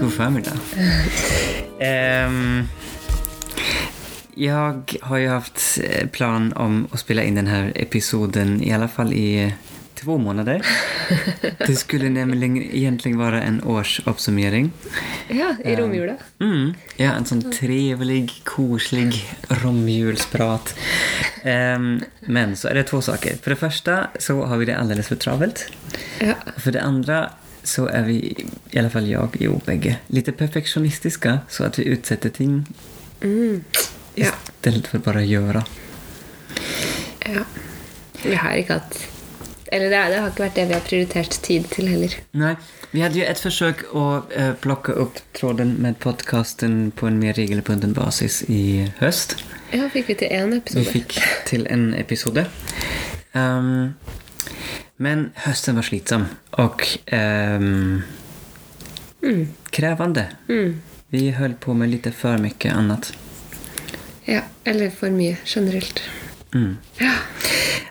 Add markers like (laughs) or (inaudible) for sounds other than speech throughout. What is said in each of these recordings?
God förmiddag. Um, jag har ju haft eh, plan om att spela in den här episoden i alla fall i to två månader. Det skulle nämligen egentligen vara en årsuppsummering. Ja, i romjula. Mm, ja, en sånn trevlig, koselig romjulsprat. Um, men så är det två saker. För det första så har vi det alldeles för travelt. Ja. För det andra så är vi, i alla fall jag, jo bägge, lite perfektionistiska så att vi utsätter ting Mm. Ja. istället för bara göra. ja. Vi har ikke hatt Eller det, det har ikke vært det vi har prioritert tid til heller. Nei. vi hadde jo et forsøk å uh, plukke opp tråden med podcasten på en mer regelbunden basis i høst. Ja, fikk vi til én Vi fikk til en episode. Ehm, men høsten var slitsom og um, Mm. krevende. Mm. Vi holdt på med litt for mye annet. Ja. Eller for mye generelt. Mm. Ja.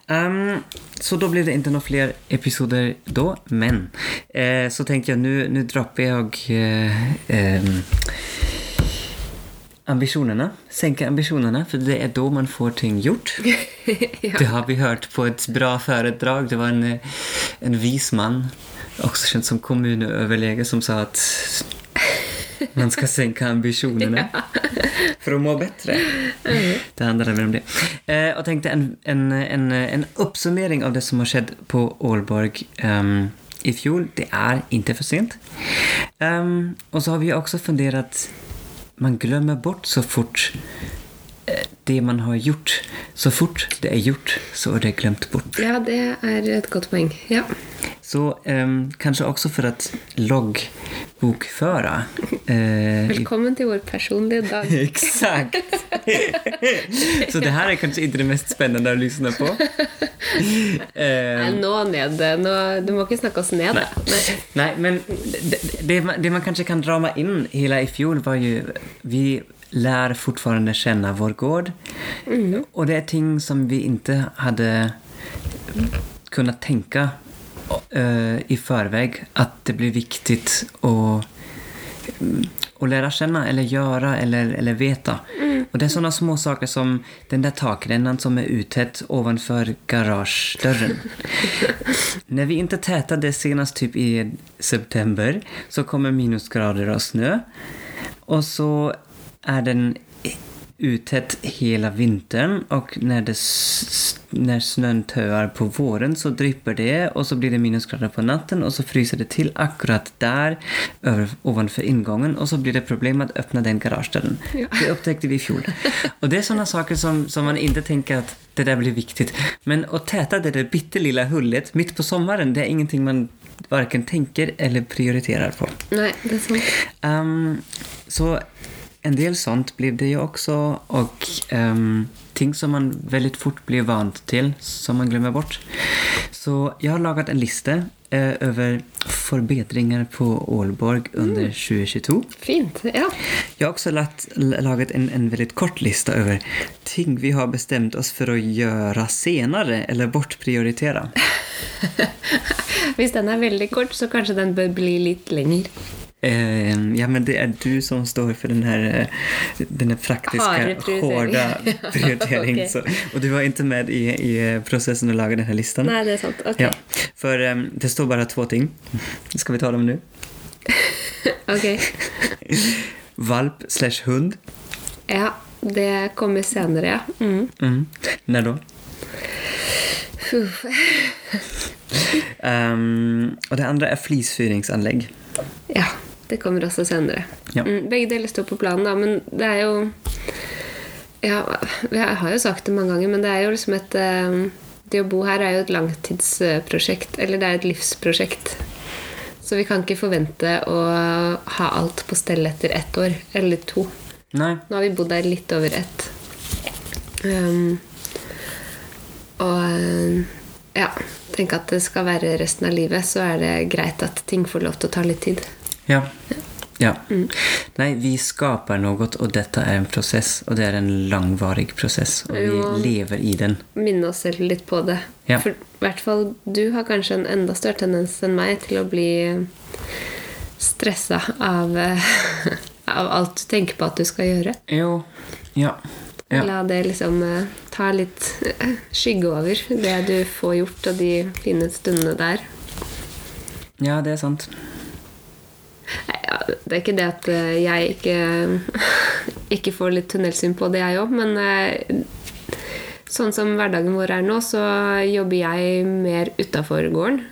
Um, så da blir det ikke noen flere episoder da, men eh, så tenkte jeg nå dropper jeg jag eh, ehm, Senke ambisjonene, for det er da man får ting gjort. (laughs) ja. Det har vi hørt på et bra foredrag. Det var en, en vis mann, også kjent som kommuneoverlege, som sa at man skal sänka ambitionerna (laughs) for å må bedre. Det handler vel om det. Eh, tenkte tänkte en, en, en, en oppsummering av det som har skjedd på Ålborg um, i fjol. Det er ikke for sent. Um, og så har vi også funderat, man glömmer bort så fort det man har gjort. Så fort det er gjort så er det glemt bort. ja, det er et godt poeng. Ja. Så um, kanskje også for at loggbokföra. uh, Velkommen til vår personlige dag. (laughs) Exakt! så det her er kanskje ikke det mest spennende å lysne på. Nei, Ehm, nå ned. Nå, du må ikke snakke oss ned, Nei, Nei. nei men det, det, man- det man kanskje kan rama inn hele i fjor, var jo vi lär fortfarande känna vår gård. Och det är ting som vi inte hade kunnat tänka uh, i förväg att det blir viktigt att, mm, att lära känna eller göra eller, eller veta. Och det är sådana små saker som den där takrännan som är uttätt ovanför garagedörren. (laughs) När vi inte tätade senast typ i september så kommer minusgrader och snö. Och så är den uttätt hela vintern och när, det, när snön töar på våren så drypper det och så blir det minusgrader på natten och så fryser det till akkurat där över, ovanför ingången och så blir det problem att öppna den garagedörren. Ja. Det upptäckte vi i fjol. Och det är sådana saker som, som man inte tänker att det där blir viktigt. Men att täta det där bittelilla hullet mitt på sommaren, det är ingenting man varken tänker eller prioriterar på. Nei, det er sant. Um, så en del sånt blir det jo også. Og um, ting som man veldig fort blir vant til, som man glemmer bort. Så jeg har laget en liste uh, over forbedringer på Ålborg under 2022. Fint. Ja. Jeg har også lagt, laget en, en veldig kort liste over ting vi har bestemt oss for å gjøre senere, eller bortprioritera. (laughs) (laughs) Hvis den er veldig kort, så kanskje den bør bli litt lenger. Uh, ja, men det er du som står for den her, den här praktiska, Harde prioritering. (laughs) prioriteringen. Okej. så, och du var ikke med i, i prosessen å lage denne listen. listan. Nei, det er sant. Ok. Ja, for um, det står bare to ting. Skal vi ta dem nå? (laughs) Ok. Valp slash hund. Ja, det kommer senere, ja. Mm. Mm. Når då? Uff. (laughs) og det andre er flisfyringsanlegg. Ja, det kommer også senere. Ja. Mm, begge deler står på planen, da, men det er jo Ja, jeg har jo sagt det mange ganger, men det er jo liksom et Det å bo her er jo et langtidsprosjekt. Eller det er et livsprosjekt. Så vi kan ikke forvente å ha alt på stell etter ett år eller to. Nei. Nå har vi bodd der litt over ett. Um, og eh, ja, tenk at det skal være resten av livet, så er det greit at ting får lov til å ta litt tid. Ja. Ja. Nej, vi skaper noe, og dette er en prosess. Og det er en langvarig prosess, og vi lever i den. Minne oss selv litt på det. Ja. For i hvert fall du har kanskje en enda større tendens enn meg til å bli stressa av, (laughs) av alt du tenker på at du skal gjøre. Jo. Ja. Ja. La det liksom eh, ta litt eh, skygge over det du får gjort, og de fine stundene der. Ja, det er sant. Nei, ja, det er ikke det at eh, jeg ikke, (laughs) ikke får litt tunnelsyn på det, jeg òg, men sånn som hverdagen vår er nå, så jobber jeg mer utafor gården.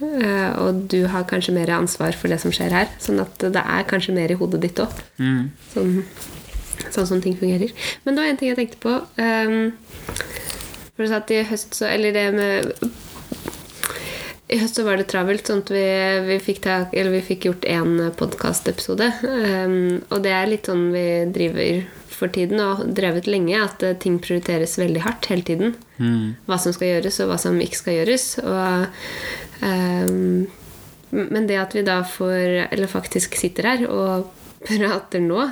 Og du har kanskje mer ansvar for det som skjer her. Sånn at det er kanskje mer i hodet ditt òg. Mm. Sånn, sånn som ting fungerer. Men det var en ting jeg tenkte på. ehm, for du sa at i høst så Eller det med I høst så var det travelt, sånn at vi, vi, fikk, ta, eller vi fikk gjort én podkastepisode. Um, og det er litt sånn vi driver for tiden, og drevet lenge, at eh, ting prioriteres veldig hardt hele tiden. Mm. Hva som skal gjøres, og hva som ikke skal gjøres. Og, um, men det at vi da får, eller faktisk sitter her og prater nå,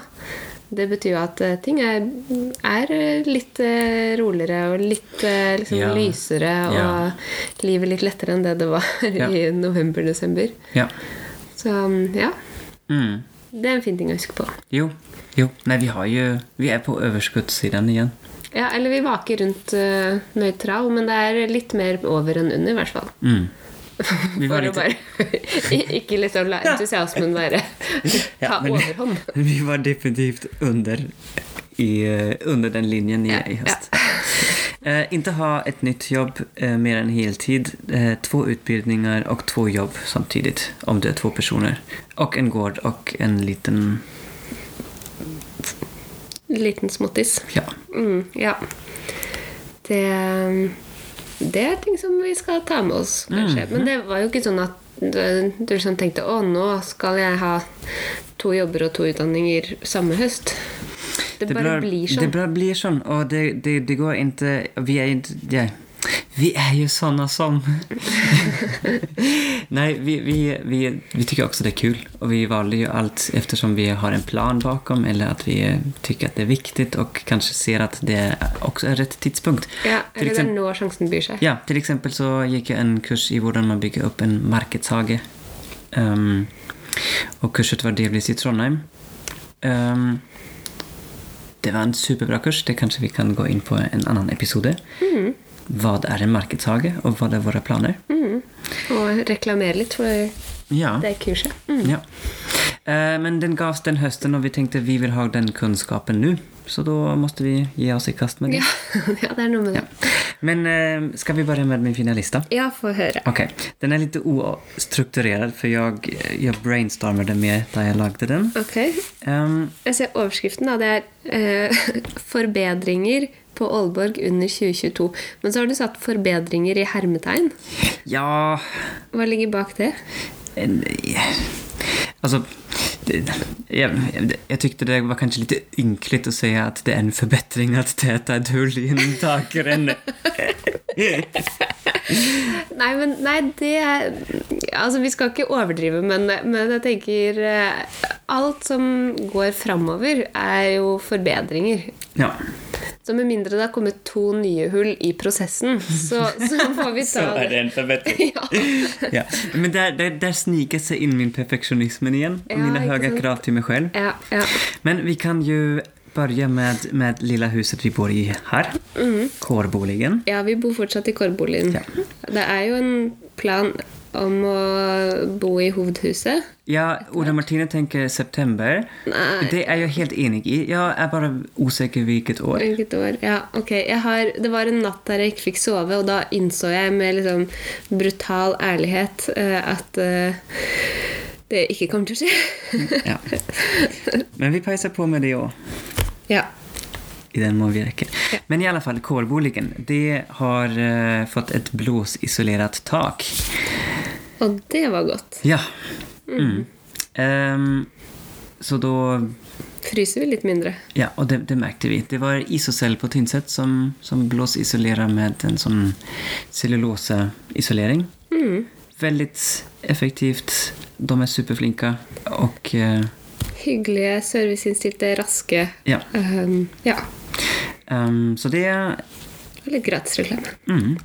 det betyr jo at eh, ting er, er litt eh, roligere og litt eh, liksom, Ja. lysere, og Ja. livet litt lettere enn det det var (laughs) Ja. i november-desember. Ja. Så ja, Mm. det er en fin ting å huske på. Jo. Jo. Nei, vi har jo Vi er på overskuddssiden igjen. Ja, eller vi vaker rundt uh, nøytral, men det er litt mer over enn under, i hvert fall. Mm. (laughs) Vi var litt (laughs) Ikke liksom la entusiasmen være (laughs) ta Ja, men- overhånd. Vi var definitivt under, i, eh, under den linjen i, Ja, i höst. Eh, inte ha ett nytt jobb eh, mer än heltid, eh, två utbildningar och två jobb samtidigt om du är två personer. Och en gård och en liten, Liten småttis. ja. Mm, ja. Det, det er ting som vi skal ta med oss, kanskje. Men det var jo ikke sånn at du, liksom tenkte å, nå skal jeg ha to jobber og to utdanninger samme høst. Det, bare blir sånn. Det bare blir sånn, og det, det, det går ikke Vi er inte... Vi är ju såna som... (laughs) Nej, vi, vi, vi, vi tycker också det är kul. Och vi valde ju allt eftersom vi har en plan bakom eller att vi tykker tycker att det är viktigt och kanske ser att det också är rätt tidspunkt. Ja, Till eller det er exempel, sjansen byr seg. ja, till exempel så gick jag en kurs i hur man bygger upp en markedshage. Um, och kurset var delvis i Trondheim. Um, det var en superbra kurs. Det kanskje vi kan gå inn på en annen episode. Vad er en og hva det er våre planer? Mm. Og reklamere litt for Ja. det kurset. Mm. ja. Eh, men den gavs den høsten, og vi tenkte vi vil ha den kunnskapen nå. Så da måtte vi gi oss i kast med det. Ja. (laughs) ja, det er noe med det. Men eh, skal vi bare med min fina lista? Ja, få høre. Okay. den er litt ustrukturert, for jeg, jeg brainstormet det med da jeg lagde den. Ok. Um, Jeg ser overskriften. da, Det er eh, (laughs) 'Forbedringer på Aalborg under 2022'. Men så har du satt 'forbedringer' i hermetegn. ja, Hva ligger bak det? en, jeg, jeg, tyckte det var kanskje litt ynkligt å si at det er en förbättring att er et hull i en takrenne. (laughs) Nei, men nei, det Altså, vi skal ikke overdrive, men, men jeg tenker eh, Alt som går framover, er jo forbedringer. ja, Så med mindre det har kommet to nye hull i prosessen, så, så får vi så er det en forbedring. Ja. Ja. Men der, der, der sniker seg inn min perfektionismen igjen. Og Ja, mine høye krav til meg selv. Ja, ja. Men vi kan jo begynne med, med lille huset vi bor i här. Kårboligen. ja, vi bor fortsatt i kårboligen. Ja. Det er jo en plan om å bo i hovedhuset. Ja, Oda Martine tenker september. Nei. Det er jeg helt enig i. Jeg er bare usikker hvilket år. Hvilket år? Ja, ok. Har, det var en natt der jeg ikke fikk sove, og da innså jeg med liksom brutal ærlighet eh, at eh, det ikke kommer til å skje. Ja. (laughs) Men vi peiser på med det òg. ja. I den må vi räcker. Men i alla fall, kårboligen. Det har uh, fått et blåsisolert tak. Og det var godt. Ja. Mm. Um, så da Fryser vi litt mindre. Ja, og det, det märkte vi. Det var Isocell på Tynset som, som blåsisolerer med en sånn celluloseisolering. Mm. Veldig effektivt. De er superflinka. Og uh, Hyggelige, serviceinnstilte, raske. ja, Um, ja. Ehm, så det... Og litt gratisreklame. Mm.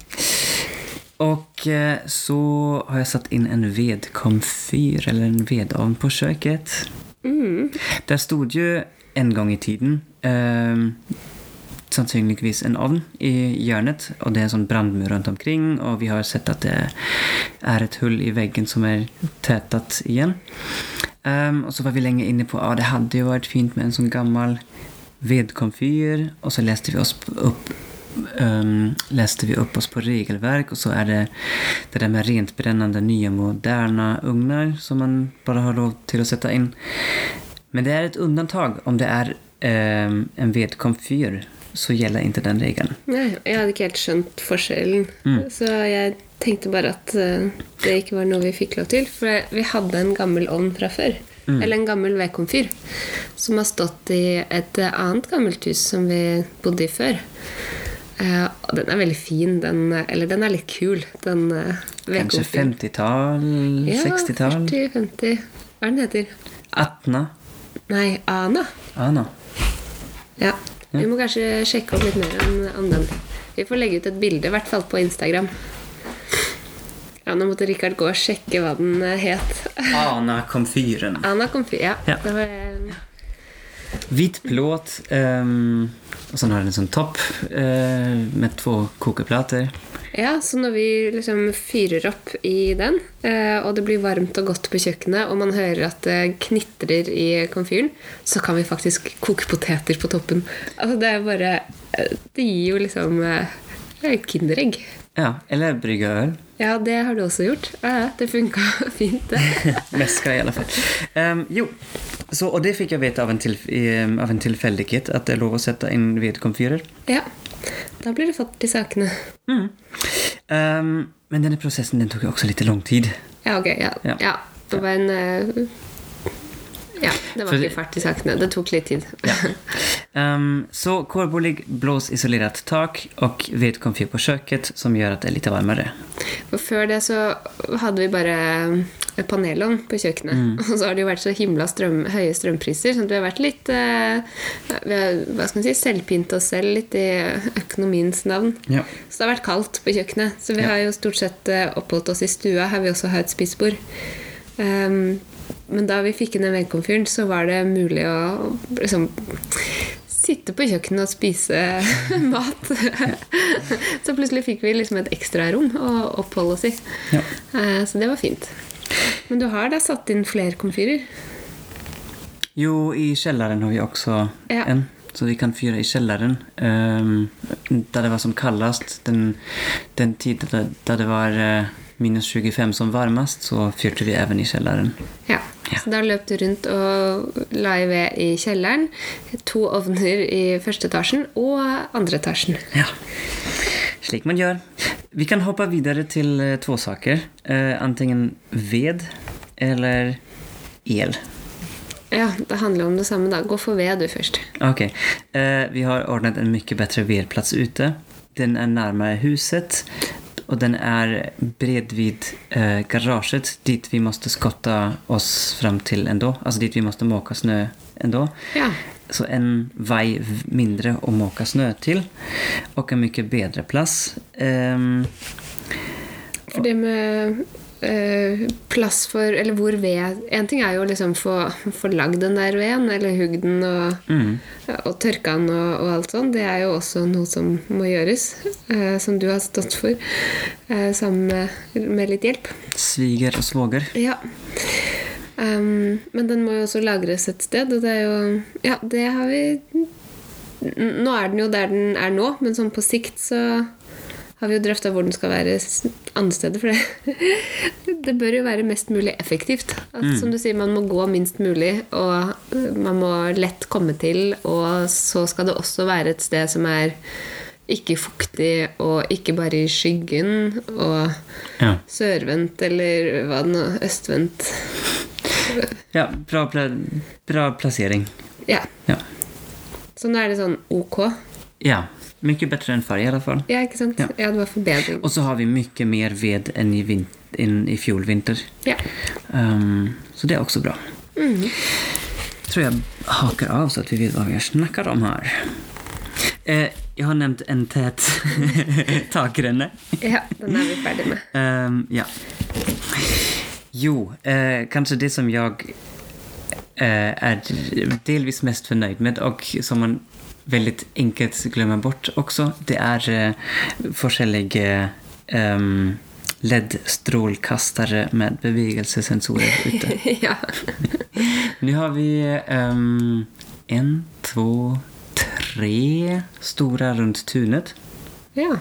Och eh, så har jeg satt inn en vedkomfyr, eller en vedovn, på kjøkkenet. Mm. Där stod jo en gang i tiden um, sannsynligvis en ovn i hjørnet, og det er en sånn brandmur rundt omkring, og vi har sett at det er et hull i veggen som er tettet igjen. Um, og så var vi lenge inne på at det hadde jo vært fint med en sånn gammel vedkomfyr, og så leste vi oss p- opp um, leste vi upp oss på regelverk och så är det det där med rent brännande nya moderna ugnar som man bara har lov till att sätta in. Men det är ett undantag om det är um, en vedkomfyr så gjelder ikke den regelen. Nei, jeg hadde ikke helt skjønt forskjellen. Så jeg tenkte bare at eh, det ikke var noe vi fikk lov til. For vi hadde en gammel ovn fra før. Eller en gammel vedkomfyr. Som har stått i et annet gammelt hus som vi bodde i før. Uh, og den er veldig fin. Den, eller den er litt kul, den uh, Kanskje 50-tall, Ja, 60-tall? 40-50. Hva er den heter? Atna? Nei, Ana. Ana. Ja. Vi må kanskje sjekke opp litt mer om, om den. Vi får legge ut et bilde, i hvert fall på Instagram. Ja, Nå måtte Rikard gå og sjekke hva den eh, het. Ana-komfyren. Anna (laughs) komfyr, Ja. Ja. Det var, eh, Hvit plåt, Um, og så har den en sånn topp uh, med to kokeplater. ja, så når vi liksom fyrer opp i den, uh, og det blir varmt og godt på kjøkkenet, og man hører at det knitrer i komfyren, så kan vi faktisk koke poteter på toppen. Altså, det er bare Det gir jo liksom uh, er Kinderegg. Ja, eller brygge øl. Ja, det har du også gjort. Ja, det funka (laughs) fint, det. (laughs) Meska, i alle fall. Um, jo, så, og det fikk jeg vite av en, tilf av en tilfeldighet, at det er lov å sette inn vedkomfyrer. Ja. Da blir det fått i sakene. Mm. Um, men denne prosessen processen den tok jo også litt lang tid. Ja, ok. Ja. Ja. ja. Det var en eh, Ja, det var For- ikke fart i sakene. Det tok litt tid. Ja. um, så kårbolig, blåsisolerat tak og vedkomfyr på kjøkkenet, som gjør at det er litt varmere. For før det så hadde vi bare panelovn på kjøkkenet. Mm. Og så har det jo vært så himla strøm, høye strømpriser, sånn at vi har vært litt uh, Vi har hva skal man si, selvpint oss selv litt i økonomiens navn. Ja. Så det har vært kaldt på kjøkkenet. Så vi Ja. har jo stort sett eh, oppholdt oss i stua, her vi også har et spisebord. Ehm, men da vi fikk inn den vedkomfyren, så var det mulig å liksom sitte på kjøkkenet og spise (laughs) mat. (laughs) så plutselig fikk vi liksom et ekstra rom å oppholde oss i. Ja. Eh, så det var fint. Men du har da satt inn flere komfyrer? Jo, i kjelleren har vi også Ja. en. Så vi kan fyre i kjelleren. Um, där det var som kaldest. den, den tiden där det var eh, minus 25 som varmast, så fyrte vi även i källaren. Ja. Ja. Så da løp du rundt og la i ved i kjelleren. To ovner i første etasjen og andre etasjen. Ja, slik man gjør. Vi kan hoppe videre til to saker. Uh, antingen ved eller el. Ja, det handler om det samme, da. Gå for ved, du først. Ok. Uh, vi har ordnet en mye bedre vedplats ute. Den er nærmere huset och den är bredvid eh, garaget dit vi måste skotta oss fram till ändå. Alltså dit vi måste måka snö ändå. Ja. Så en vei mindre att måka snö till. Och en mycket bättre plats. Um, For det med eh, plass for Eller hvor ved En ting er jo liksom få, få lagd den der veden, eller hugd den og, mm, og tørka den og, og alt sånn. Det er jo også noe som må gjøres. eh, som du har stått for. eh, sammen med, med litt hjelp. sviger og svoger. Ja. Um, men den må jo også lagres et sted, og det er jo Ja, det har vi Nå er den jo der den er nå, men sånn på sikt så har vi jo drøfta hvor den skal være steder. For det, (laughs) det bør jo være mest mulig effektivt. At, Som du sier, man må gå minst mulig, og øh, man må lett komme til. Og så skal det også være et sted som er ikke fuktig, og ikke bare i skyggen, og Ja. sørvendt eller hva det nå Østvendt. (laughs) Ja, bra, pla bra plassering. Ja. Ja. Så nå er det sånn ok. ja, mycket bättre än förr i alla fall. Ja, sant? Ja. Ja, det var forbedring. Och så har vi mycket mer ved än i, vin- än i fjol vinter. Ja. Um, så det är också bra. Mm. tror jag hakar av så att vi vet vad vi snackar om här. Eh, jeg har nevnt en tät (laughs) takrenne. Ja, den er vi ferdig med. Um, ja. Jo, eh, kanskje det som jeg eh, er delvis mest fornøyd med og som man väldigt enkelt glömma bort också, det är eh, forskjellige ehm, LED-strålkastare med bevegelsesensorer ute. (laughs) ja. (laughs) Nu har vi ehm, en, två, tre stora runt tunet. ja.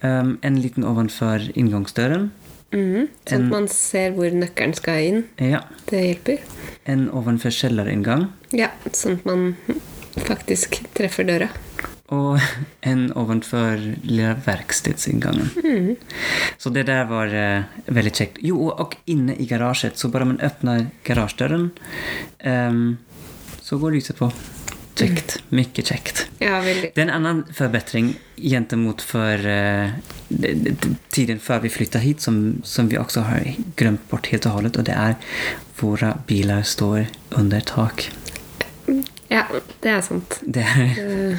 Um, en liten ovanför ingångsdörren. Mm, Sånn at man ser hvor nøkkelen skal inn. Ja, Det hjelper. en ovanför kjellerinngang. Ja, sånn at man faktisk treffer døra. Og en ovenfor lilla verkstedsinngangen. Så det der var uh, veldig kjekt. Jo, og inne i garaget, så bare man åpner garasjedøren, um, så går lyset på. Kjekt. Mm. Mye kjekt. Ja, veldig. Det er en annen forbedring gentemot for d- tiden før vi flyttet hit som, som vi også har glemt bort helt og hållet og det er våre biler står under tak. Ja, det er sant. Det.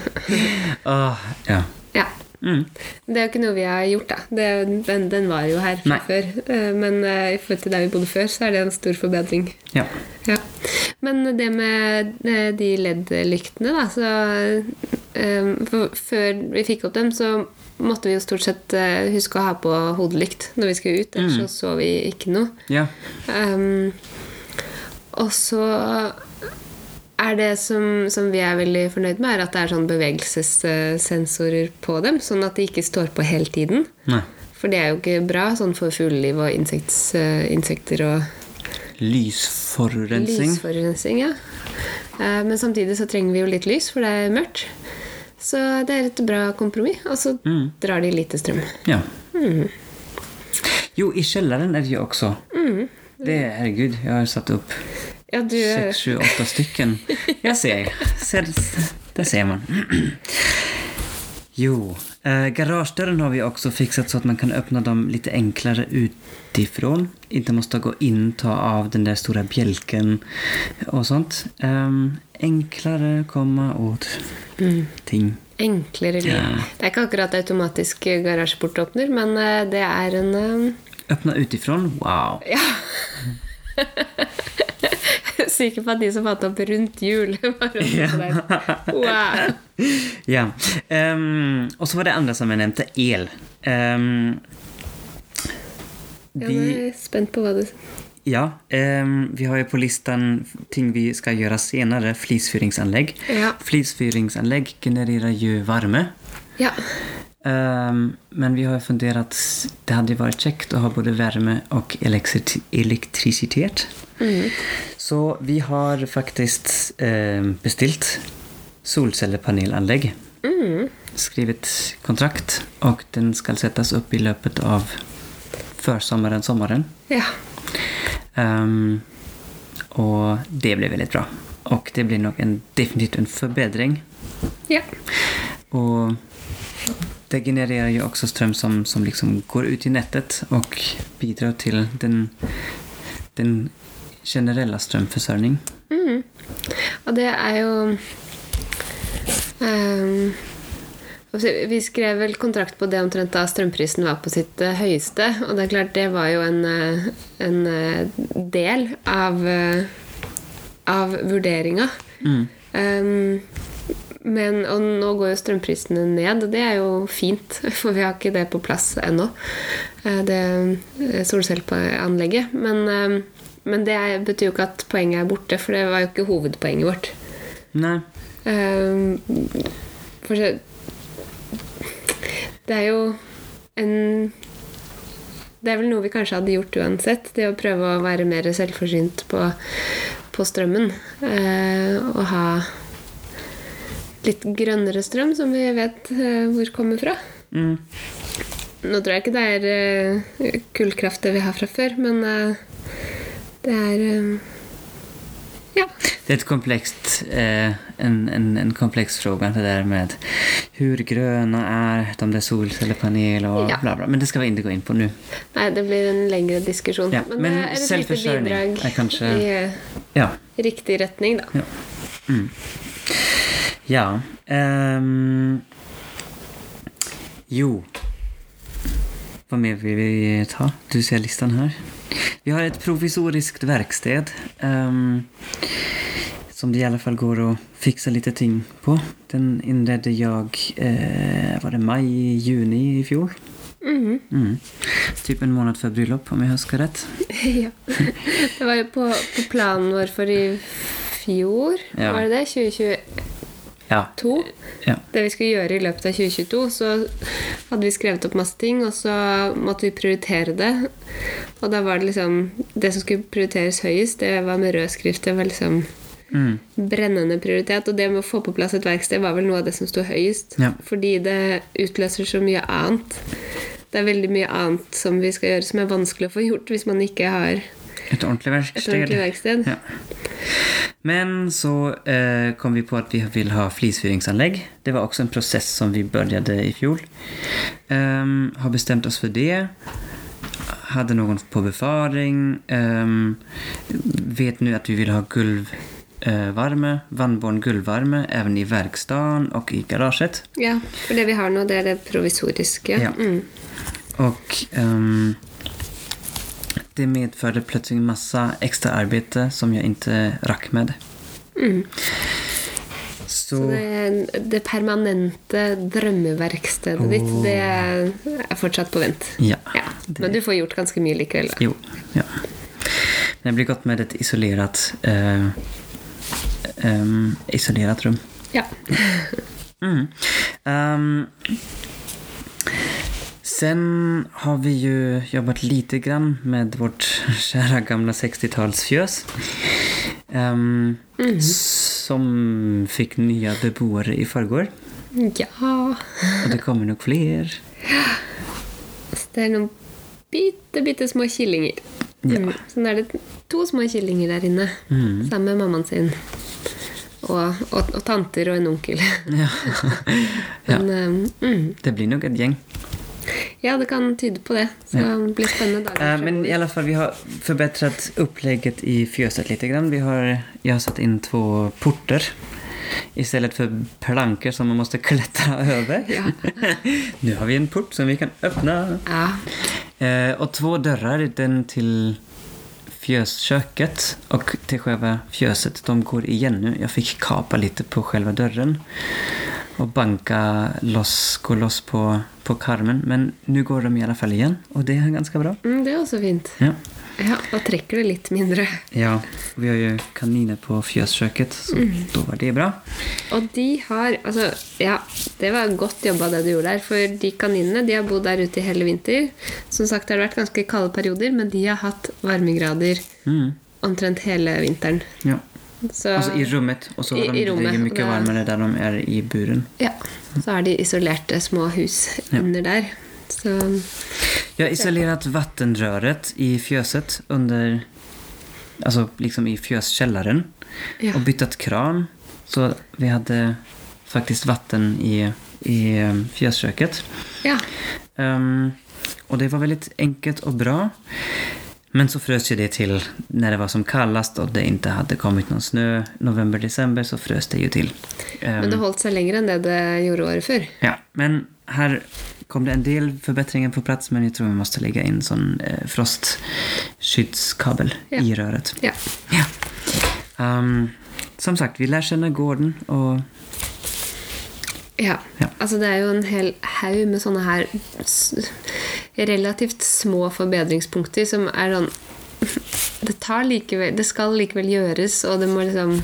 (laughs) Åh, ja. Ja. Mm. Det er jo ikke noe vi har gjort, da. Det, den, den var jo her fra Nei. før. Eh, Men uh, i forhold til der vi bodde før, så er det en stor forbedring. Ja. Ja. Men det med eh, de LED-lyktene, da så for Før vi fikk opp dem, så måtte vi jo stort sett huske å ha på hodelykt når vi skulle ut, ellers så så vi ikke noe. Ja. Um, og så er det som, som vi er veldig fornøyd med, er at det er sånn bevegelsessensorer på dem, sånn at de ikke står på hele tiden. Nei. For det er jo ikke bra sånn for fugleliv og insekts, eh, insekter og Lysforurensning. lysforurensning. Ja. Eh, Men samtidig så trenger vi jo litt lys, for det er mørkt. Så det er et bra kompromiss. Og så Mm. drar de lite strøm. Ja. Jo, i kjelleren er det også. Mm. Det, herregud, jeg har satt upp Ja, du Seks, sex, sju, åtte stykken. Ja, ser, ser det ser man. Jo, eh, garagedörren har vi också fixat så att man kan öppna dem lite enklare utifrån. Inte måste gå in, ta av den där stora bjälken och sånt. enklere enklare komma åt ting. enklere liv. Ja. Det er ikke akkurat automatisk garasjeportåpner, men eh, det er en eh, Öppna utifrån, wow. Ja. (laughs) (laughs) Sikker på at de som fant opp rundt jul, (laughs) var Ja. sånn der. Wow. Ja. Och så var det andre som jeg nevnte, el. Ehm, Ja, jeg er spent på hva du ja, ehm, vi har jo på listan ting vi skal gjøre senere. Flisfyringsanlegg. Ja. Flisfyringsanlegg genererer jo varme. Ja. Ehm, men vi har fundert at det hadde vært kjekt å ha både varme og elektri- elektricitet. Så vi har faktisk um, bestilt solcellepanelanlegg. Mm. Skrevet kontrakt og den skal settes opp i løpet av førsommeren, sommaren. ja. Um, og det blir veldig bra. Og det blir nok en, definitivt en forbedring. Ja. Och det genererer jo også strøm som, som liksom går ut i nettet og bidrar til den, den generella Mm. Og det er jo si, Vi skrev vel kontrakt på det omtrent da strømprisen var på sitt eh, høyeste. Og det er klart, det var jo en, eh, en del av, av vurderinga. Ehm, men, og nå går jo strømprisene ned, og det er jo fint, (laughs) for vi har ikke det på plass ennå. eh, Det eh, solcelleanlegget. Men, eh, men det betyr jo ikke at poenget er borte, for det var jo ikke hovedpoenget vårt. Nej, Ehm, for det er jo en Det er vel noe vi kanskje hadde gjort uansett. Det å prøve å være mer selvforsynt på, på strømmen. Eh, og ha litt grønnere strøm, som vi vet eh, hvor kommer fra. mm, Nå tror jeg ikke det er eh, kullkraft det vi har fra før, men eh, det er Ja. det er et komplekst eh, en, en, en kompleks fråga det der med hur gröna er de där solcellepaneler og Ja. bla bla. Men det skal vi ikke gå inn på nå. Nei, det blir en lengre diskusjon. Ja, men, men det er et lite bidrag er kanskje- i Ja. riktig retning, da. Ja. Ja. um, Jo. Hva mer vil vi ta? Du ser listen her. Vi har et provisorisk verksted. um, som det i alle fall går å fikse litt ting på. Den innredde jeg eh, var det mai-juni i fjor? Mhm. Mm. Typ en måned før bryllup, om jeg husker rett. (laughs) ja. Det var jo på, på planen vår for i fjor, Ja. var det det? 2022? Ja. ja. Det vi skulle gjøre i løpet av 2022, så hadde vi skrevet opp masse ting, og så måtte vi prioritere det. Og da var det liksom Det som skulle prioriteres høyest, det var med rød skrift. Det var liksom Mm. brennende prioritet. Og det med å få på plass et verksted var vel noe av det som sto høyest. Ja. Fordi det utløser så mye annet. Det er veldig mye annet som vi skal gjøre som er vanskelig å få gjort hvis man ikke har Ett verksted. et ordentlig verksted. Ja. Men så eh, kom vi på at vi vil ha flisfyringsanlegg. Det var også en prosess som vi begynte i fjor. Um, har bestemt oss for det. Hadde noen på befaring. Um, vet nå at vi vil ha gulvvarme, vannbånd gulvvarme, even i verkstaden og i garasjet. Ja, for det vi har nå, det er det provisoriske. Ja. Mm. Og ehm, det medförde plötsligt masse massa extra arbete som jag inte rakk med. Mm. Så, Så det, det permanente drømmeverkstedet ditt, det er fortsatt på vent. ja. Ja. Men du får gjort ganske mye likevel, da. Jo, ja. Det blir godt med et isolert uh, um, Isolert rum. Ja. Mm. (laughs) Ehm, sen har vi ju jobbat lite grann med vårt (laughs) kära gamla 60-talsfjös. Ehm, Som fick nya beboere i förrgår. ja. Och det kommer nog fler. Så det er noen bitte, bitte små killinger. Ja. Mm. Så nå er det to små killinger der inne, Mm. sammen med mammaen sin. Og, og, og tanter og en onkel. Ja. (laughs) ja, Men, um, mm. det blir nok et gäng. Ja, det kan tyde på det. Så Ja. det blir spennende dager. Eh, Men i alla fall, vi har förbättrat upplägget i fjøset litt. Vi har, jag har satt inn to porter istället för planker som man måste klättra (laughs) over. Ja. (laughs) nu har vi en port som vi kan öppna. Ja. Eh, och två dörrar, den till fjösköket och till själva fjöset. De går igen nu. Jag fick kapa lite på själva dörren och banka loss, gå loss på, på karmen. Men nå går de i alle fall igjen, og det er ganske bra. Mm, det er også fint. Ja. Ja, Da trekker det litt mindre. Ja, vi har jo kaniner på fjøskjøkkenet, så da var det bra. Og de har Altså, ja, det var godt jobba det du gjorde der. For de kaninene de har bodd der ute i hele vinter. Som sagt, det har vært ganske kalde perioder, men de har hatt varmegrader Mm. omtrent hele vinteren. Ja. Så, altså i rommet, og så er de, mye varmere det- de er i buren. ja, så er de isolerte små hus Ja. under der. Så Jeg har isolert vannrøret i fjøset under, Altså liksom i fjøskjelleren. ja. Og byttet kran. Så vi hadde faktisk vatten i, i fjøskjøkkenet. ja. Um, og det var veldig enkelt og bra. Men så frös ju det till när det var som kallast och det inte hade kommit någon snö. November, december så frös det ju till. Ehm, Men det holdt seg lenger enn det det gjorde året før. Ja, men her kom det en del förbättringar på plats men jag tror vi måste lägga in sån eh, frostskyddskabel Ja. i röret. Ja. Ja. Um, som sagt, vi lär känna gården och Ja. Ja. Altså, det er jo en hel haug med sånne her relativt små forbedringspunkter som er sånn (laughs) Det tar likevel Det skal likevel gjøres, og det må liksom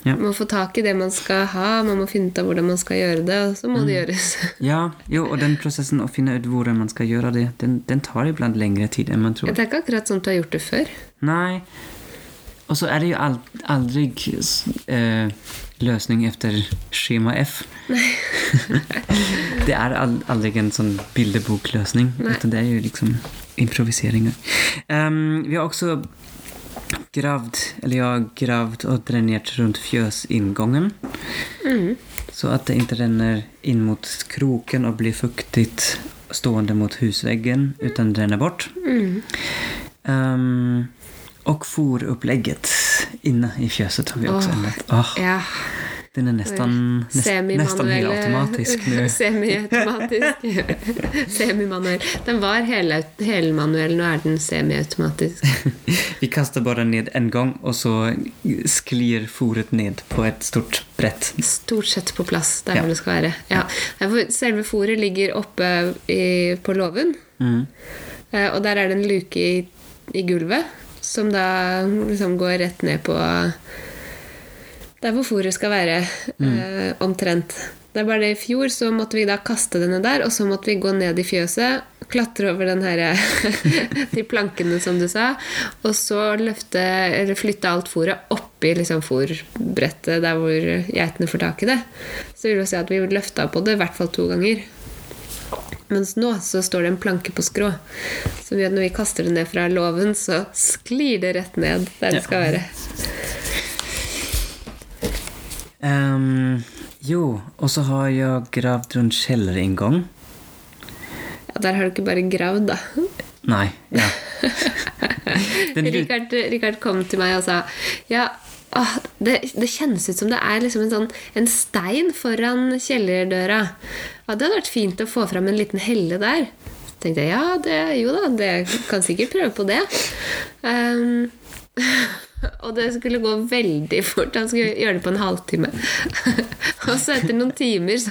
Ja. Man må få tak i det man skal ha, man må finne ut av hvordan man skal gjøre det, og så må det gjøres. (laughs) ja, jo, og den prosessen å finne ut hvordan man skal gjøre det, den, den tar iblant lengre tid enn man tror. Det er ikke akkurat sånn du har gjort det før. Nei. Og så er det jo aldri eh, lösning efter schema F. (laughs) det er aldri en sånn bilderboklösning. Det er jo liksom improviseringer. Um, vi har også gravd, eller jeg har gravd og drenert rundt fjøsinngangen. Mm. Så at det ikke renner inn mot kroken og blir fuktig stående mot husveggen, utan det ränner bort. Mm. Um, og forupplägget inne i fjøset tar vi också en ändrat. Åh, Ja. Den er nesten, nest, nesten helt automatisk nu. (laughs) Semiautomatisk. (laughs) Semimanuell. Den var hel- helmanuell, nå er den semiautomatisk. (laughs) Vi kaster bare ned en gang, og så sklir foret ned på et stort brett. Stort sett på plass der Ja. det skal være. Ja. Ja, Selve fòret ligger oppe i, på låven, Mm. eh, og der er det en luke i, i gulvet som da liksom går rett ned på der hvor fôret skal være, eh, omtrent. Det er bare det i fjor så måtte vi da kaste denne der, og så måtte vi gå ned i fjøset, klatre over den her, (laughs) de plankene som du sa, og så løfte, eller flytte alt fôret oppi liksom fôrbrettet der hvor geitene får tak i det. Så vil det si at vi løfta på det i hvert fall to ganger. Mens nå så står det en planke på skrå. Så vi- når vi kaster det ned fra låven, så sklir det rett ned der det skal være. Um, jo, og så har jeg gravd rundt kjellerinngang. Ja, der har du ikke bare gravd, da. Nei. ja. (laughs) Richard, Richard kom til meg og sa Ja, åh, det, det kjennes ut som det er liksom en, sånn, en stein foran kjellerdøra. Ja, det hadde vært fint å få fram en liten helle der. Så tenkte jeg ja, det, jo da, det kan sikkert prøve på det. Ehm, (laughs) (laughs) og det skulle gå veldig fort. Han skulle gjøre det på en halvtime. (laughs) og så etter noen timer så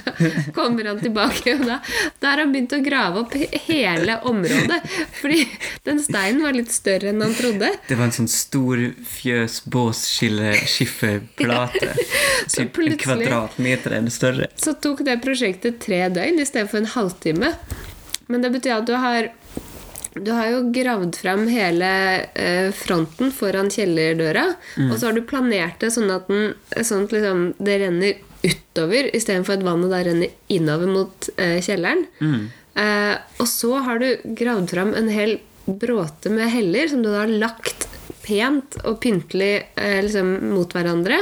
kommer han tilbake, og da, da har han begynt å grave opp hele området. Fordi den steinen var litt større enn han trodde. Det var en sånn stor fjösbåsskifferplate. (laughs) Så typ en kvadratmeter eller større. Så tok det prosjektet tre døgn i stedet for en halvtime. Men det betyr at du har du har jo gravd fram hele eh, fronten foran kjellerdøra, og så har du planert det sånn at, den, sånn at liksom, det renner utover istedenfor at vannet da renner innover mot eh, kjelleren. Eh, og så har du gravd fram en hel bråte med heller som du da har lagt pent og pyntelig eh, liksom, mot hverandre.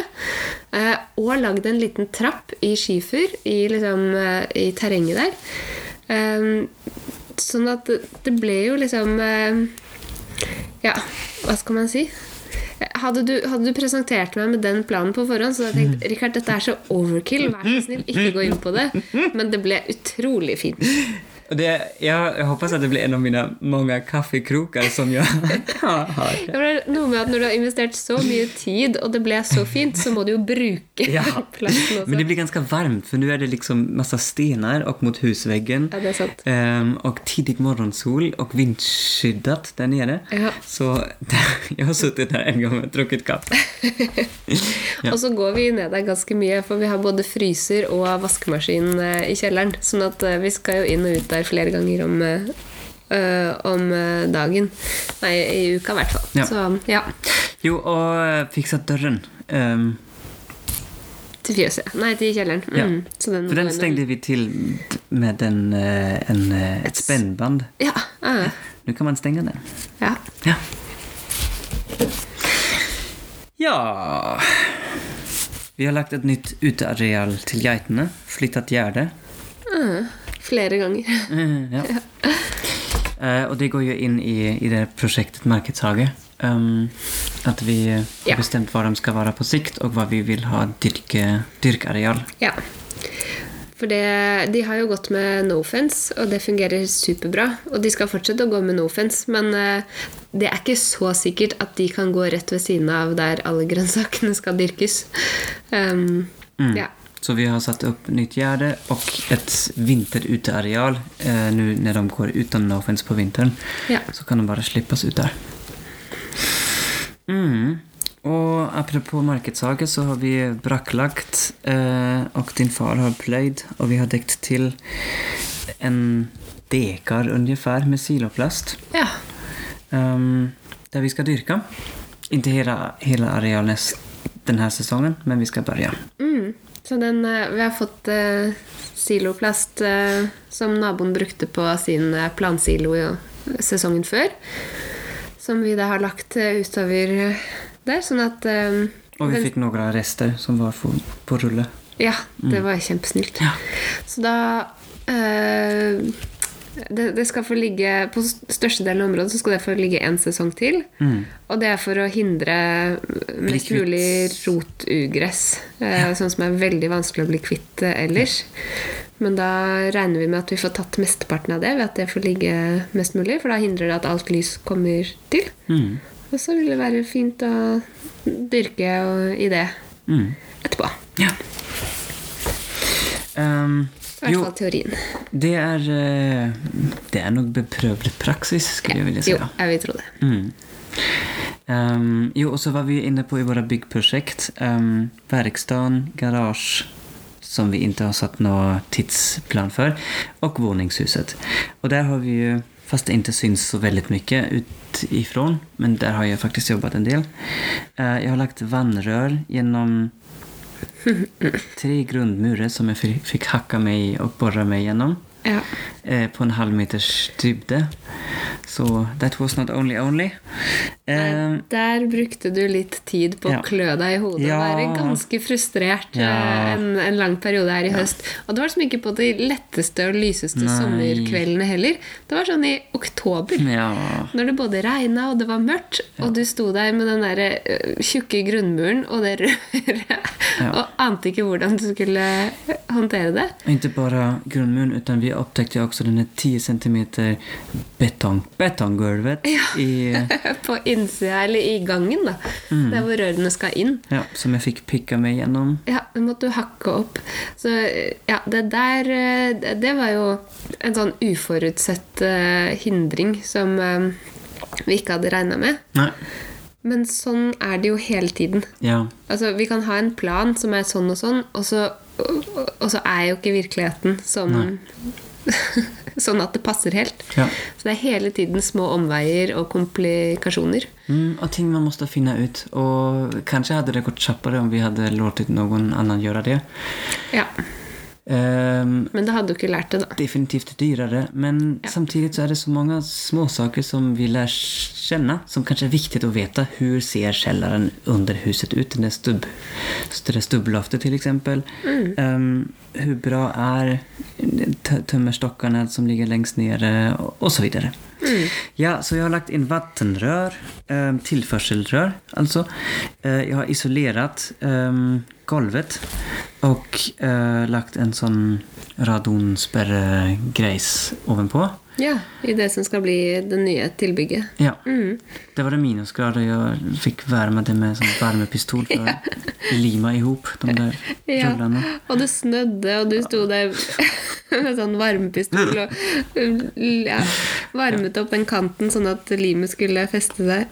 Eh, og lagd en liten trapp i skifer i, liksom, i terrenget der. Eh, sånn at det, ble jo liksom eh, Ja, hva skal man si? Hadde du, hadde du presentert meg med den planen på forhånd, så hadde jeg tenkt Rikard, dette er så overkill, vær så snill, ikke gå inn på det. Men det ble utrolig fint. Och det, jag, jeg håper at det blir en av mine mange kaffekroker som jeg har. Det er noe med at Når du har investert så mye tid, og det ble så fint, så må du jo bruke Ja. (laughs) Men det blir ganska varmt för nu är det liksom massa stenar och mot husväggen. Ja, det er sant. Ehm, och tidig morgonsol och vindskyddat där nere. Ja. Så (laughs) jag har suttit där en gång och druckit kaffe. (laughs) Ja. Og så går vi ned der ganske mye, for vi har både fryser og vaskemaskin eh, i kjelleren. Sånn at eh, vi skal jo inn og ut der flere ganger om, eh, om dagen. Nei, i uka i hvert fall. Ja. Så ja. Jo, og fiksa døren. dörren. Til fjøset. Nei, til kjelleren. Ja. Mm. Så den For den stengte vi til med en, eh, en, et ett spännband. Ja. Nå Nu kan man stenge den. ja. Ja. Ja. Vi har lagt et nytt uteareal til geitene. Flyttet gjerdet. Uh, flere ganger. Uh, ja. (laughs) uh, og det går jo inn i, i det prosjektet Markedshage. Um, at vi har Ja. hva vad de skal være på sikt og hva vi vil ha dyrke, dyrkareal. Ja. For det, de har jo gått med Nofence, og det fungerer superbra. Og de skal fortsette å gå med Nofence, men eh, det er ikke så sikkert at de kan gå rett ved siden av der alle grønnsakene skal dyrkes. Um, Ja. Så vi har satt opp nytt gärde og et vinteruteareal eh, nå når de går uten nofence på vinteren. Ja. Så kan de bare slippes ut där. Mm. Og apropos marketshage så har vi brakklagt, eh, og din far har pløyd, og vi har dekt til en dekar ungefär med siloplast. ja. Um, der vi skal dyrke. Inte hele, hele arealet denne sesongen, men vi skal begynne. Mm. Så den, eh, vi har fått eh, siloplast eh, som naboen brukte på sin eh, plansilo sesongen før. Som vi da har lagt eh, utover eh, der, sånn at um, Og vi den- noen av rester som var på, på rulle. Ja, det var kjempesnilt. Ja. Så da uh, det, det skal få ligge På størstedelen av området så skal det få ligge en sesong til. Og det er for å hindre mest mulig rotugress. ja. sånn som er veldig vanskelig å bli kvitt ellers. Men da regner vi med at vi får tatt mesteparten av det ved at det får ligge mest mulig. For da hindrer det at alt lys kommer til. Mm. Og så vil det være fint å dyrke i det Mm. etterpå. Ja. Um, I hvert fall teorien. det er eh, Det er nok beprøvd praksis, skulle jeg vilja Jo, jeg vil tro det. Mm. Um, jo, og så var vi inne på i våre byggprosjekt um, verkstaden, garage som vi inte har satt någon tidsplan för och våningshuset. Och där har vi ju, fast det inte syns så väldigt mycket utifrån, men där har jag faktiskt jobbat en del. Jeg jag har lagt vannrör genom tre grundmurer som jag fikk hacka mig och borra mig igenom Ja. eh, på en halv meters dybde. Så that was not only only. Eh, Nei, der brukte du litt tid på Ja. å klø deg i hodet Ja. og være ganske frustrert Ja. eh, en, en lang periode her i høst. Og det var liksom ikke på de letteste og lyseste Nei. sommerkveldene heller. Det var sånn i oktober. ja. Når det både regna og det var mørkt, og du sto der med den der eh, tjukke grunnmuren og det (laughs) røret Ja. og ante ikke hvordan du skulle håndtere det. Og ikke bare grunnmuren, utan vi upptäckte också den här 10 cm betong, betonggolvet i, (laughs) På innsida, eller i gangen, da. Mm. Der hvor rørene skal inn. ja, som jag fick picka mig igenom. Ja, det måtte du hakke opp. Så ja, det der eh, det- var jo en sånn uforutsett uh, hindring som eh, vi ikke hadde regna med. Nej. Men sånn er det jo hele tiden. Ja. Altså, Vi kan ha en plan som er sånn og sånn, og så, og så er jo ikke virkeligheten som (laughs) Sånn at det passer helt. Ja. Så det er hele tiden små omveier og komplikasjoner. Mm, og ting man måtte finne ut. Og kanskje hadde det gått kjappere om vi hadde låtit noen annen gjøre det. Ja, Men det hadde du ikke lært det, da. definitivt dyrare. Men samtidig så er det så mange småsaker som vi lærer kjenne, som kanskje er viktig å vite. Hvordan ser kjelleren under huset ut? Det stubb, där stubbloftet f.eks. Mm. Ehm, hvor bra er tømmerstokkene som ligger lengst nede, och, och. Ja, så jeg har lagt inn vannrør, tilførselrør altså. Eh, har isolert um, golvet og uh, lagt en sånn radonsperregreis ovanpå. Ja, I det som skal bli det nye tilbygget. Ja, det var det minusgrader. fikk være med det med varmepistol For värmepistol för lime lima ihop de där (laughs) Ja. Og det snødde, og du sto der (laughs) med sånn varmepistol og ja, varmet opp den kanten sånn at limet skulle feste seg.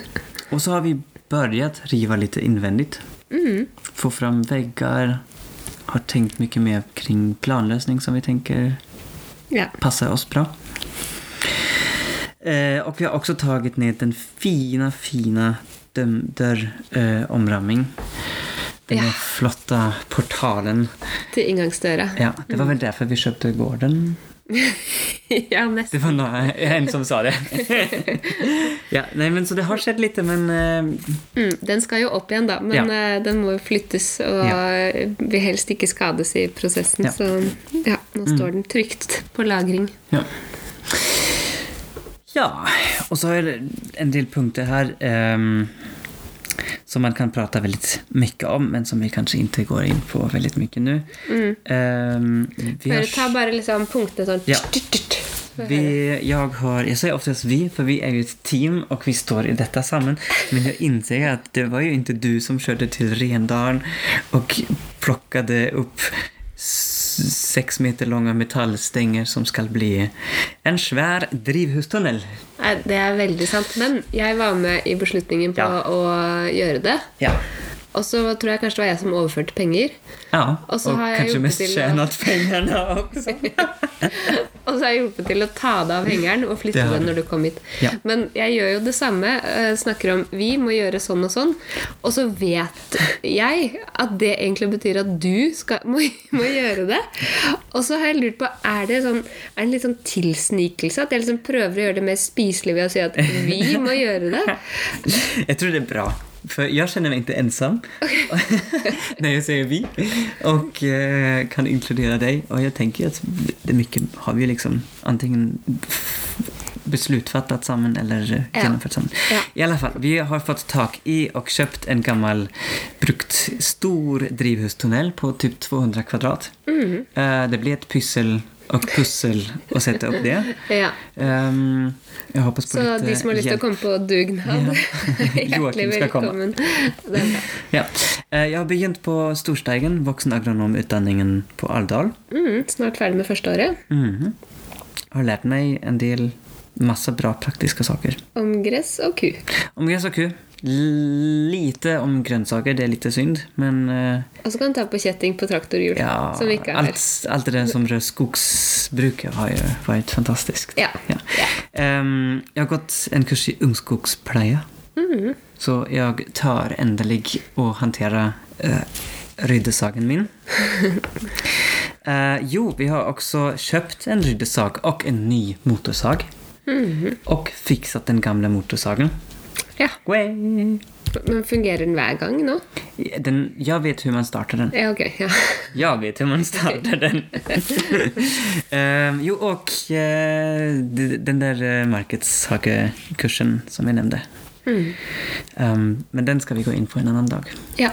(laughs) og så har vi begynt å rive litt innvendig. Mm. Få fram vegger. Har tenkt mye mer kring planløsning, som vi tenker Ja. passer oss bra. Eh, och vi har också tagit ner den fina, fina dörr, dörr eh. Den Ja. där flotta portalen. Til inngangsdøra. Ja, det var väl därför vi köpte gården. (laughs) Ja, Det var någon, en som sa det. (laughs) ja, nej men så det har skett lite men uh... Mm, den skal jo opp igjen, da, men Ja. uh, den må jo flyttes og Ja. vil helst ikke skades i prosessen. Ja. Så ja, nå står den trygt på lagring. Ja. Ja, og så har det en del punkter her um, som man kan prate veldig mye om men som vi kanskje ikke går inn på veldig mye nu. Mm. Um, har, ta bare liksom punktene sånn Ja. vi, jag, har, jag säger oftast vi, for vi er jo et team og vi står i dette sammen. Men jeg inser at det var jo ikke du som kjørte til Rendalen og plukket upp s- sex meter lange metallstenger som skal bli en svær drivhustunnel. Det er veldig sant. Men jeg var med i beslutningen på Ja. å gjøre det. Ja. Og så tror jeg kanskje det var jeg som overførte penger. Ja, og, kanske gjort mest tjänat pengarna också. Og så har jeg hjulpet til å ta det av hengeren og flytte den når du kom hit. Ja. Men jeg gjør jo det samme. eh, Snakker om vi må gjøre sånn og sånn. Og så vet jeg at det egentlig betyr at du skal, må, må gjøre det. Og så har jeg lurt på Er det sånn, er det en litt sånn tilsnikelse? At jeg liksom prøver å gjøre det mer spiselig ved å si at vi må gjøre det? (laughs) Jeg tror det er bra. För jag känner mig inte ensam (laughs) när jag säger vi och eh, kan inkludera dig. Och jag tänker att det mycket har vi liksom antingen beslutfattat samman eller Ja. genomfört samman. Ja. I alla fall, vi har fått tak i och köpt en gammal brukt stor drivhustunnel på typ 200 kvadrat. Mm. Eh, det blir ett pyssel och pussel og sette opp det. Ja. um, jag hoppas på Så de som har lyst til å komme på dugnad, (laughs) (laughs) hjertelig velkommen. (laughs) Ja. Eh, Jeg har begynt på Storsteigen, voksenagronomutdanningen på Alvdal. Mm, snart ferdig med første året. -hmm. Har lært meg en del masse bra praktiske saker. Om gress og ku. Om gress og ku. Lite om grønnsaker, det er litt synd. Men uh, Og så kan du ta på kjetting på traktorhjul. ja, Som ikke er alt, alt det som rød skogsbruk har jo vært fantastisk. Ja. Ja. Um, jeg har gått en kurs i ungskogspleie. Mhm. Så jeg tar endelig å håndtere uh, ryddesagen min. uh, (laughs) jo, vi har også kjøpt en ryddesag og en ny motorsag. Mhm. Og fikset den gamle motorsagen. Ja. Way. Men fungerer den hver gang nå? Den, jeg vet hvordan man starter den. Ja, ok. Ja. (laughs) Jeg vet hvordan man starter den. uh, (laughs) jo, og uh, den der uh, som vi nevnte. Mm. Um, men den skal vi gå inn på en annen dag. ja.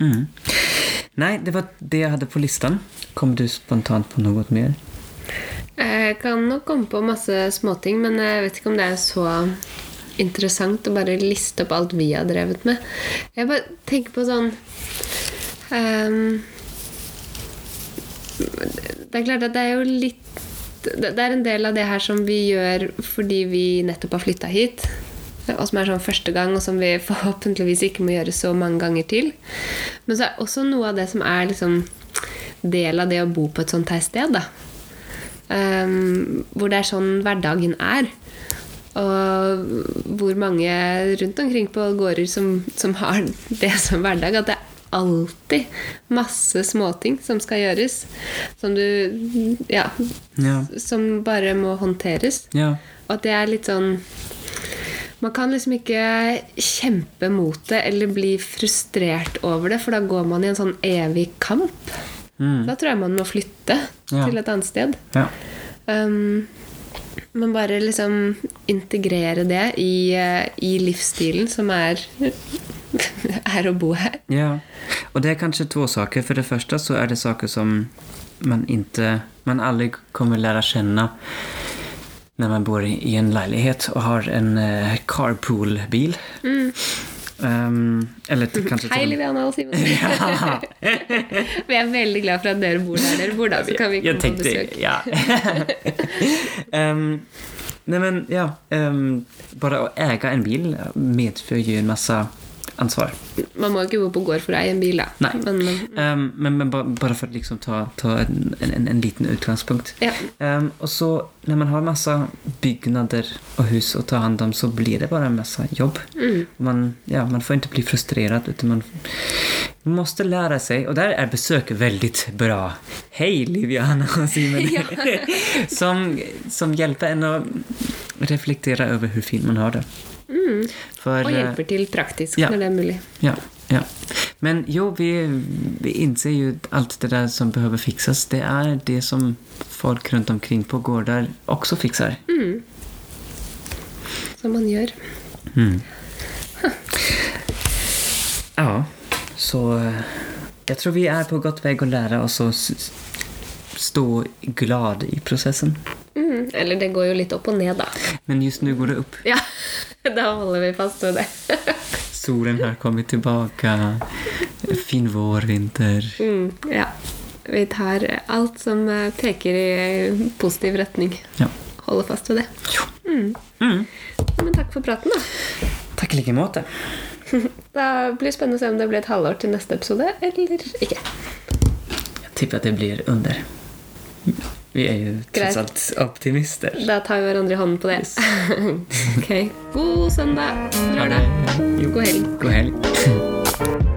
Mm. Nei, det var det jeg hadde på listan. Kom du spontant på noe mer? Jeg kan nok komme på masse småting, men jeg vet ikke om det er så interessant å bare liste opp alt vi har drevet med. Jeg bare tenker på sånn um, Det er klart at det er jo litt Det er en del av det her som vi gjør fordi vi nettopp har flytta hit. Og som er sånn første gang, og som vi (laughs) forhåpentligvis ikke må gjøre så mange ganger til. Men så er også noe av det som er liksom del av det å bo på et sånt her sted. da. Um, hvor det er sånn hverdagen er. Og hvor mange rundt omkring på gårder som, som har det som hverdag. At det er alltid masse småting som skal gjøres. Som du Ja. Ja. Som bare må håndteres. Ja. Og at det er litt sånn Man kan liksom ikke kjempe mot det eller bli frustrert over det, for da går man i en sånn evig kamp. Mm. Da tror jeg man må flytte Ja. til et annet sted. Ja. Um, men bare liksom integrere det i, eh, i livsstilen som er, (laughs) er å bo her. ja. Og det er kanskje två saker. For det første så er det saker som man ikke man aldri kommer å kjenne når man bor i en leilighet og har en eh, carpool-bil. Ehm, eller kanskje Hei, Liviana og Simen. (laughs) Ja. (laughs) Vi er veldig glad for at dere bor der dere bor, da. Så kan vi komme komme på besøk. ja. (laughs) um, men ja, um, Bare å eie en bil medfører jo en massa ansvar. Man må ikke bo på gård for å eie en bil, da. Nei. Men, um, men, men bare, bara för att liksom ta, ta en, en, en liten utgangspunkt. ja. Um, og så når man har masse byggnader og hus å ta hand om så blir det bare masse jobb. Mm. Man, ja, man får ikke bli frustrert. man må måste lära og der er är veldig väldigt bra. Hei, Liviana og Simen! (laughs) Ja. som, som hjelper en å reflektere over hvor fint man har det. Mm. For, Og eh, hjelper til praktisk ja. når det er mulig. Ja, ja. Men jo, vi, vi innser jo alt det der som behøver fikses. Det er det som folk rundt omkring på gårder også fikser. Mm. Som man gjør. Mm. Ja, så Jeg tror vi er på godt vei å lære oss å stå glad i prosessen. Mm. Eller det går jo litt opp og ned, da. Men just nå går det opp. Ja, da holder vi fast ved det. (laughs) Solen har kommet tilbake. Fin vår, vinter. Mm. Ja. Vi tar alt som eh, peker i positiv retning. Ja. Holder fast ved det. Mm. Mm. Men takk for praten, da. Takk i like måte. (laughs) Da blir det spennende å se om det blir et halvår til neste episode, eller ikke. Jeg tipper at det blir under. Vi er jo tross alt optimister. Da tar vi hverandre i hånden på det. (laughs) ok. God søndag. Jo. God helg. God helg.